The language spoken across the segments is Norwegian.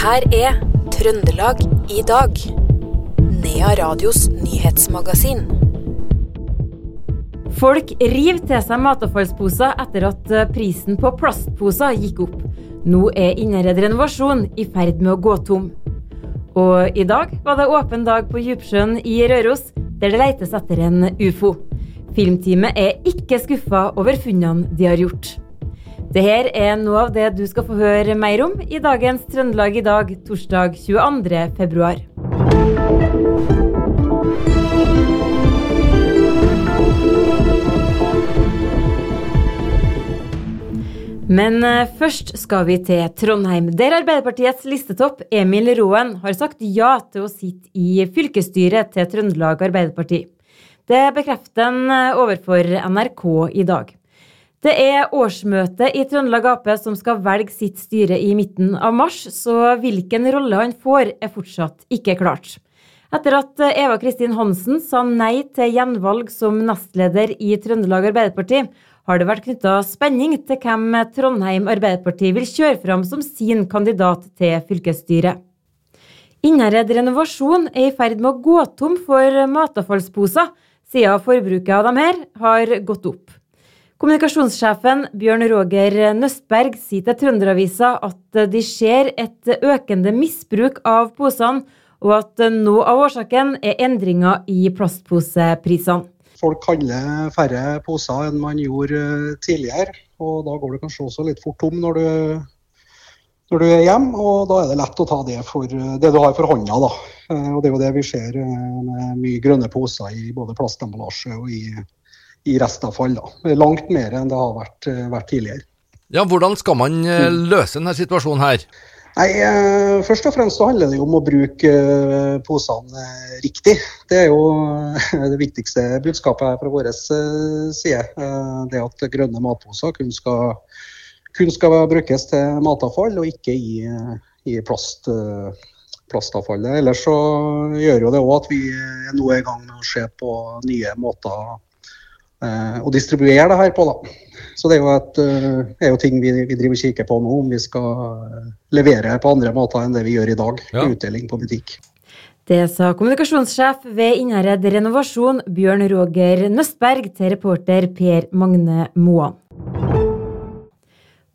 her er Trøndelag i dag. Nea Radios nyhetsmagasin. Folk river til seg matavfallsposer etter at eh, prisen på plastposer gikk opp. Nå er Innherred renovasjon i ferd med å gå tom. Og i dag var det åpen dag på Djupsjøen i Røros, der det letes etter en ufo. Filmteamet er ikke skuffa over funnene de har gjort. Dette er noe av det du skal få høre mer om i dagens Trøndelag i dag, torsdag 22. februar. Men eh, først skal vi til Trondheim, der Arbeiderpartiets listetopp Emil Roen har sagt ja til å sitte i fylkesstyret til Trøndelag Arbeiderparti. Det bekrefter han eh, overfor NRK i dag. Det er årsmøtet i Trøndelag Ap som skal velge sitt styre i midten av mars, så hvilken rolle han får, er fortsatt ikke klart. Etter at Eva Kristin Hansen sa nei til gjenvalg som nestleder i Trøndelag Arbeiderparti, har det vært knytta spenning til hvem Trondheim Arbeiderparti vil kjøre fram som sin kandidat til fylkesstyret. Innherred renovasjon er i ferd med å gå tom for matavfallsposer, siden forbruket av dem her har gått opp. Kommunikasjonssjefen Bjørn Roger Nøstberg sier til Trønderavisa at de ser et økende misbruk av posene, og at noe av årsaken er endringer i plastposeprisene folk handler færre poser enn man gjorde eh, tidligere. Og da går det kanskje også litt fort tom når du, når du er hjemme, og da er det lett å ta det for det du har for hånda. da. Eh, og Det er jo det vi ser eh, med mye grønne poser i både plastemballasje og i, i restavfall. da. Langt mer enn det har vært, vært tidligere. Ja, Hvordan skal man løse denne situasjonen her? Nei, eh, Først og fremst så handler det om å bruke eh, posene eh, riktig. Det er jo det viktigste budskapet her fra vår side. Det at grønne matposer kun skal, kun skal brukes til matavfall, og ikke i, i plast, plastavfallet. Ellers så gjør jo det òg at vi nå er i gang med å se på nye måter å distribuere det her på. da. Så det er jo, et, eh, er jo ting vi, vi, driver og kikker på nå, om vi skal eh, levere på andre måter enn det vi gjør i dag. Ja. Utdeling på butikk. Det sa kommunikasjonssjef ved Innherred Renovasjon, Bjørn Roger Nøstberg, til reporter Per Magne Moan.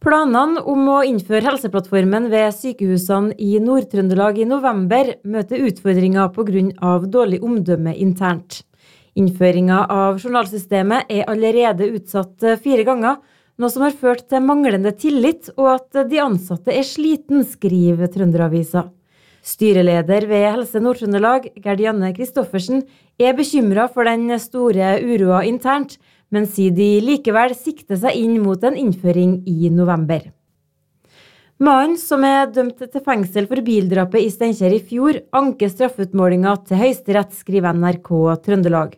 Planene om å innføre Helseplattformen ved sykehusene i Nord-Trøndelag i november møter utfordringer pga. dårlig omdømme internt. Innføringa av journalsystemet er allerede utsatt eh, fire ganger, noe som har ført til manglende tillit og at de ansatte er sliten, skriver Trønderavisa. Styreleder ved Helse Nord-Trøndelag, Gerd Janne Christoffersen, er bekymra for den store uroa internt, men sier de likevel sikter seg inn mot en innføring i november. Mannen som er dømt til fengsel for bildrapet i Steinkjer i fjor, anker straffeutmålinga til Høyesterett, skriver NRK Trøndelag.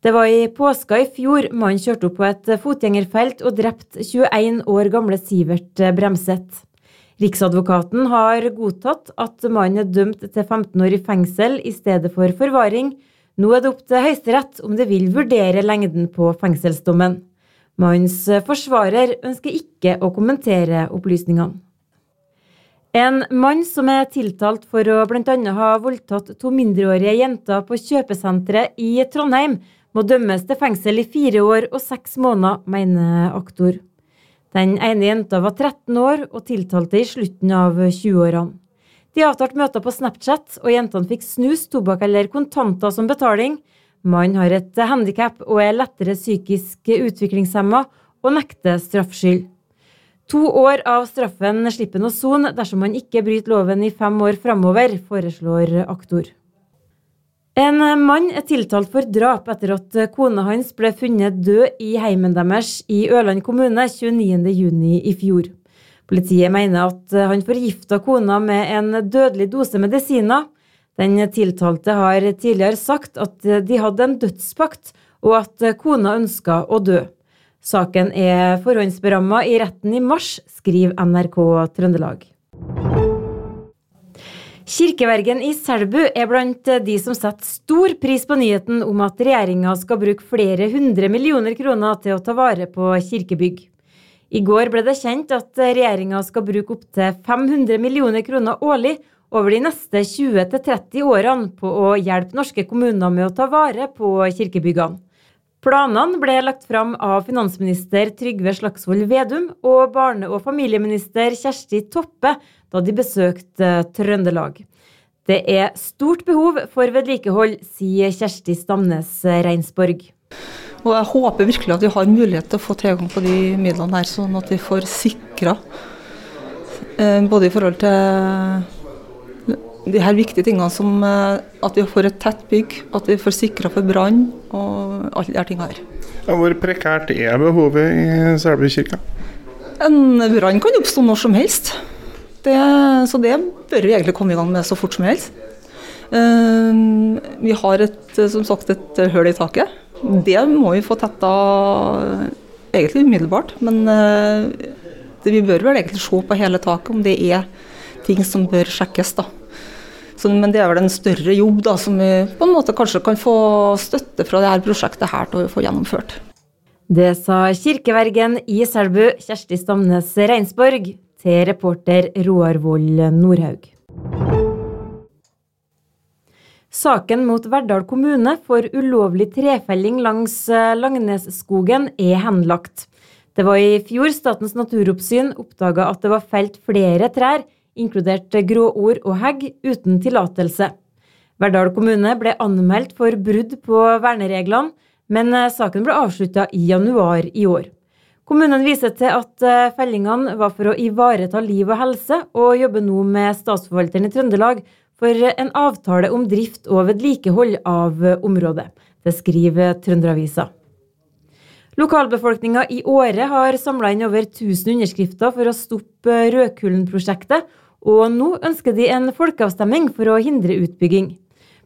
Det var i påska i fjor mannen kjørte opp på et fotgjengerfelt og drepte 21 år gamle Sivert Bremseth. Riksadvokaten har godtatt at mannen er dømt til 15 år i fengsel i stedet for forvaring. Nå er det opp til Høyesterett om det vil vurdere lengden på fengselsdommen. Mannens forsvarer ønsker ikke å kommentere opplysningene. En mann som er tiltalt for å bl.a. ha voldtatt to mindreårige jenter på kjøpesenteret i Trondheim, må dømmes til fengsel i fire år og seks måneder, mener aktor. Den ene jenta var 13 år og tiltalte i slutten av 20-årene. De avtalte møter på Snapchat, og jentene fikk snus, tobakk eller kontanter som betaling. Mannen har et handikap og er lettere psykisk utviklingshemma og nekter straffskyld. To år av straffen slipper han å sone dersom han ikke bryter loven i fem år framover, foreslår aktor. En mann er tiltalt for drap etter at kona hans ble funnet død i heimen deres i Ørland kommune 29.6 i fjor. Politiet mener at han forgifta kona med en dødelig dose medisiner. Den tiltalte har tidligere sagt at de hadde en dødspakt, og at kona ønska å dø. Saken er forhåndsberamma i retten i mars, skriver NRK Trøndelag. Kirkevergen i Selbu er blant de som setter stor pris på nyheten om at regjeringa skal bruke flere hundre millioner kroner til å ta vare på kirkebygg. I går ble det kjent at regjeringa skal bruke opptil 500 millioner kroner årlig over de neste 20-30 årene på å hjelpe norske kommuner med å ta vare på kirkebyggene. Planene ble lagt fram av finansminister Trygve Slagsvold Vedum og barne- og familieminister Kjersti Toppe da de besøkte Trøndelag. Det er stort behov for vedlikehold, sier Kjersti Stamnes Reinsborg. Og jeg håper virkelig at vi har mulighet til å få tilgang på de midlene her, sånn at vi får sikra eh, både i forhold til de her viktige tingene som eh, at vi får et tett bygg, at vi får sikra for brann og alle de her tingene her. Ja, hvor prekært er behovet i Selbu kirke? En brann kan oppstå når som helst. Det, så det bør vi egentlig komme i gang med så fort som helst. Uh, vi har et, som sagt et høl i taket. Det må vi få tetta egentlig umiddelbart. Men uh, det, vi bør vel egentlig se på hele taket om det er ting som bør sjekkes. da. Så, men det er vel en større jobb da, som vi på en måte kanskje kan få støtte fra dette prosjektet her til å få gjennomført. Det sa kirkevergen i Selbu, Kjersti Stamnes Reinsborg, til reporter Roar Vold Nordhaug. Saken mot Verdal kommune for ulovlig trefelling langs eh, Langnesskogen er henlagt. Det var i fjor Statens naturoppsyn oppdaga at det var felt flere trær, inkludert gråord og hegg, uten tillatelse. Verdal kommune ble anmeldt for brudd på vernereglene, men eh, saken ble avslutta i januar i år. Kommunen viser til at eh, fellingene var for å ivareta liv og helse, og jobber nå med Statsforvalteren i Trøndelag for en avtale om drift og vedlikehold av området. Det skriver Trønderavisa. Lokalbefolkninga i Åre har samla inn over 1000 underskrifter for å stoppe Rødkullen-prosjektet, og nå ønsker de en folkeavstemning for å hindre utbygging.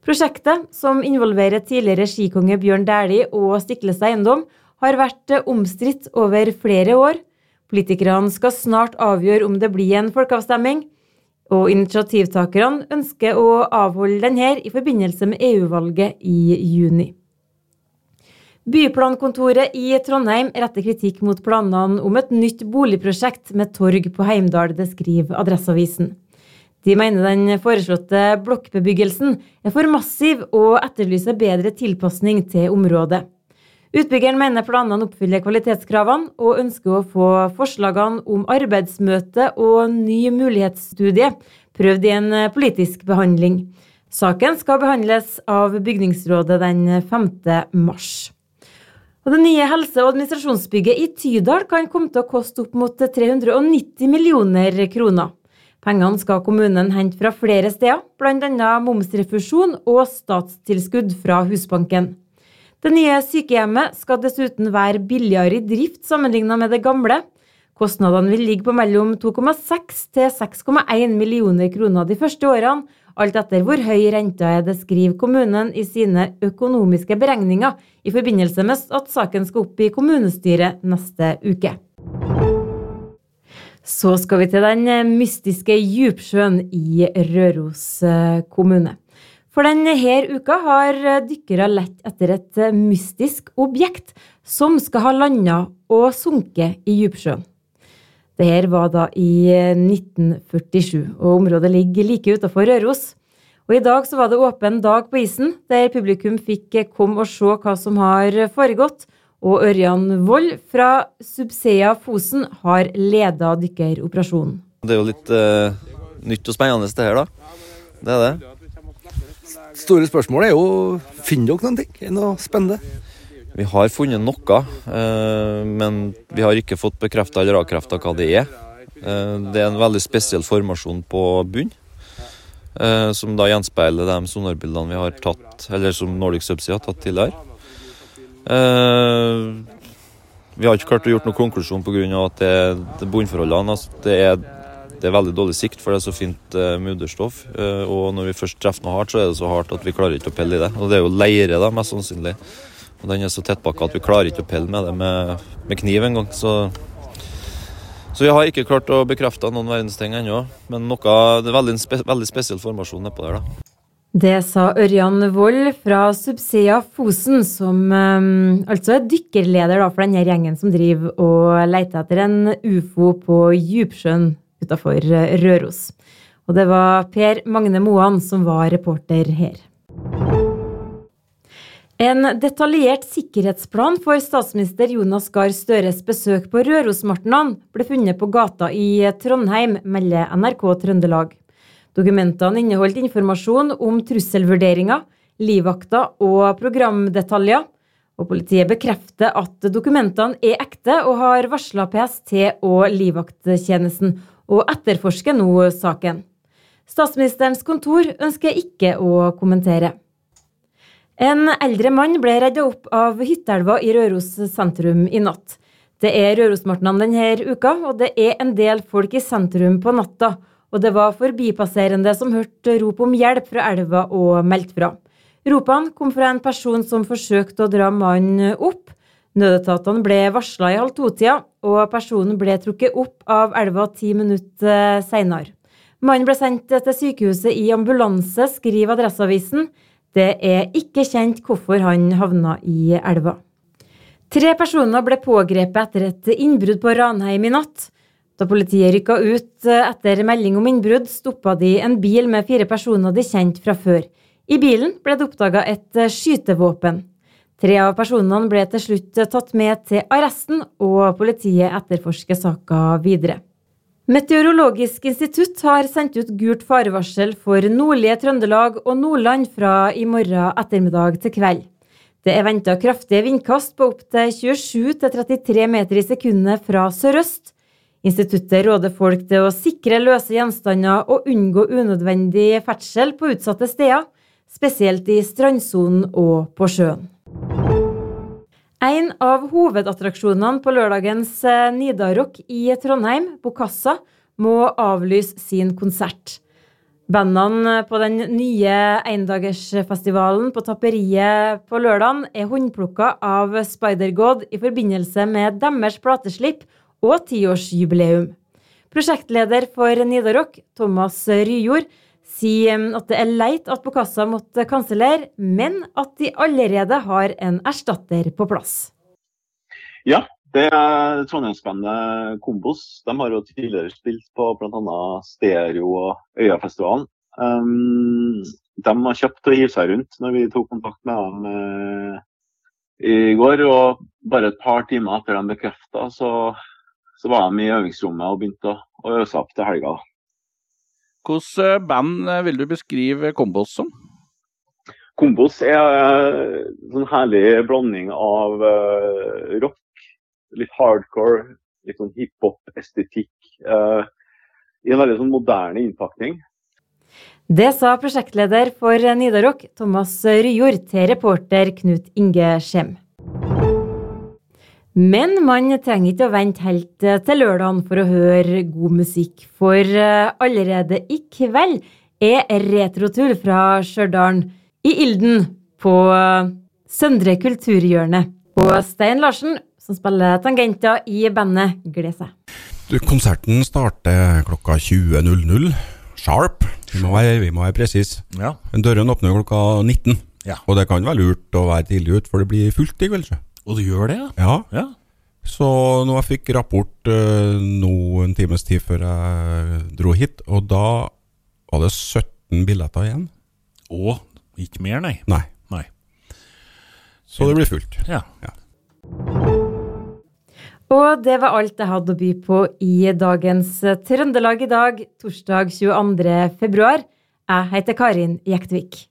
Prosjektet, som involverer tidligere skikonge Bjørn Dæhlie og Stiklestad Eiendom, har vært omstridt over flere år. Politikerne skal snart avgjøre om det blir en folkeavstemning, og initiativtakerne ønsker å avholde denne i forbindelse med EU-valget i juni. Byplankontoret i Trondheim retter kritikk mot planene om et nytt boligprosjekt med torg på Heimdal, det skriver Adresseavisen. De mener den foreslåtte blokkbebyggelsen er for massiv og etterlyser bedre tilpasning til området. Utbyggeren mener planene oppfyller kvalitetskravene, og ønsker å få forslagene om arbeidsmøte og ny mulighetsstudie prøvd i en politisk behandling. Saken skal behandles av bygningsrådet den 5. mars. Og det nye helse- og administrasjonsbygget i Tydal kan komme til å koste opp mot 390 millioner kroner. Pengene skal kommunen hente fra flere steder, bl.a. momsrefusjon og statstilskudd fra Husbanken. Det nye sykehjemmet skal dessuten være billigere i drift sammenlignet med det gamle. Kostnadene vil ligge på mellom 2,6 til 6,1 millioner kroner de første årene, alt etter hvor høy renta er, det skriver kommunen i sine økonomiske beregninger i forbindelse med at saken skal opp i kommunestyret neste uke. Så skal vi til den mystiske Djupsjøen i Røros eh, kommune. For denne uka har dykkere lett etter et mystisk objekt som skal ha landa og sunket i dypsjøen. Dette var da i 1947, og området ligger like utenfor Røros. Og I dag så var det åpen dag på isen, der publikum fikk komme og se hva som har foregått. Og Ørjan Wold fra Subsea Fosen har leda dykkeroperasjonen. Det er jo litt uh, nytt og spennende det her, da. Det er det store spørsmålet er jo finner dere noen ting? Er noe spennende? Vi har funnet noe, eh, men vi har ikke fått bekrefta eller avkrefta hva det er. Eh, det er en veldig spesiell formasjon på bunn, eh, som da gjenspeiler de sonarbildene vi har tatt, eller som Nordic Subsea har tatt tidligere. Vi har ikke klart å gjøre noen konklusjon pga. bunnforholdene altså det er det er veldig dårlig sikt, for det er så fint uh, mudderstoff. Uh, og når vi først treffer noe hardt, så er det så hardt at vi klarer ikke å pelle i det. Og det er jo leire, da, mest sannsynlig. Og den er så tettpakka at vi klarer ikke å pelle med det med, med kniv engang. Så, så vi har ikke klart å bekrefte noen verdens ting ennå. Men noe, det er veldig, spe, veldig spesiell formasjon nedpå der, da. Det sa Ørjan Wold fra Subsea Fosen, som um, altså er dykkerleder da, for denne gjengen som driver og leter etter en ufo på Djupsjøen utafor eh, Røros. Og det var Per Magne Moan som var reporter her. En detaljert sikkerhetsplan for statsminister Jonas Gahr Støres besøk på Rørosmartnan ble funnet på gata i Trondheim, melder NRK Trøndelag. Dokumentene inneholdt informasjon om trusselvurderinger, livvakter og programdetaljer. Og politiet bekrefter at dokumentene er ekte, og har varsla PST og livvakttjenesten, og etterforsker nå saken. Statsministerens kontor ønsker ikke å kommentere. En eldre mann ble redda opp av hytteelva i Røros sentrum i natt. Det er Rørosmartnan denne uka, og det er en del folk i sentrum på natta. Og det var forbipasserende som hørte rop om hjelp fra elva og meldte fra. Ropene kom fra en person som forsøkte å dra mannen opp. Nødetatene ble varsla i halv to-tida, og personen ble trukket opp av elva ti minutter seinere. Mannen ble sendt til sykehuset i ambulanse, skriver Adresseavisen. Det er ikke kjent hvorfor han havna i elva. Tre personer ble pågrepet etter et innbrudd på Ranheim i natt. Da politiet rykka ut etter melding om innbrudd, stoppa de en bil med fire personer de kjente fra før. I bilen ble det oppdaga et skytevåpen. Tre av personene ble til slutt tatt med til arresten, og politiet etterforsker saka videre. Meteorologisk institutt har sendt ut gult farevarsel for nordlige Trøndelag og Nordland fra i morgen ettermiddag til kveld. Det er venta kraftige vindkast på opptil 27-33 meter i sekundet fra sørøst. Instituttet råder folk til å sikre løse gjenstander og unngå unødvendig ferdsel på utsatte steder, spesielt i strandsonen og på sjøen. En av hovedattraksjonene på lørdagens Nidarock i Trondheim, Bokassa, må avlyse sin konsert. Bandene på den nye endagersfestivalen på Tapperiet på lørdag er håndplukka av Spider-God i forbindelse med deres plateslipp og tiårsjubileum. Prosjektleder for Nidarock, Thomas Ryjord, sier at det er leit at Bokassa måtte kansellere, men at de allerede har en erstatter på plass. Ja, det er trondheimsbandet Kombos. De har jo tidligere spilt på bl.a. Stereo og Øyafestivalen. Um, de har kjøpt å hive seg rundt når vi tok kontakt med dem uh, i går. Og bare et par timer etter de bekrefta, så, så, var de i øvingsrommet og begynte å, å øse opp til helga. Hvilket eh, band eh, vil du beskrive Kombos som? Kombos er en eh, sånn herlig blanding av rock, litt hardcore, litt sånn hiphop-estetikk. I en veldig sånn moderne innpakning. Det sa prosjektleder for Nidarok, Thomas Ryjord, til reporter Knut Inge Skjem. Men man trenger ikke å vente helt eh, til lørdagen for å høre god musikk, for eh, allerede i kveld er Retrotur fra Stjørdal i Ilden på eh, Søndre kulturhjørne. Og Stein Larsen, som spiller tangenter i bandet, gleder seg. Du, konserten starter klokka 20.00 sharp. Vi må være, vi må være presise. Ja. Døren åpner klokka 19. Ja. Og det kan være lurt å være tidlig ute, for det blir fullt i kveld. Og du gjør det, ja? Ja. ja. Så nå jeg fikk rapport uh, nå en times tid før jeg dro hit, og da var det 17 billetter igjen. Å, ikke mer, nei? Nei. nei. Så det blir fullt. Ja. ja. Og det var alt jeg hadde å by på i dagens Trøndelag i dag, torsdag 22. februar. Jeg heter Karin Jektvik.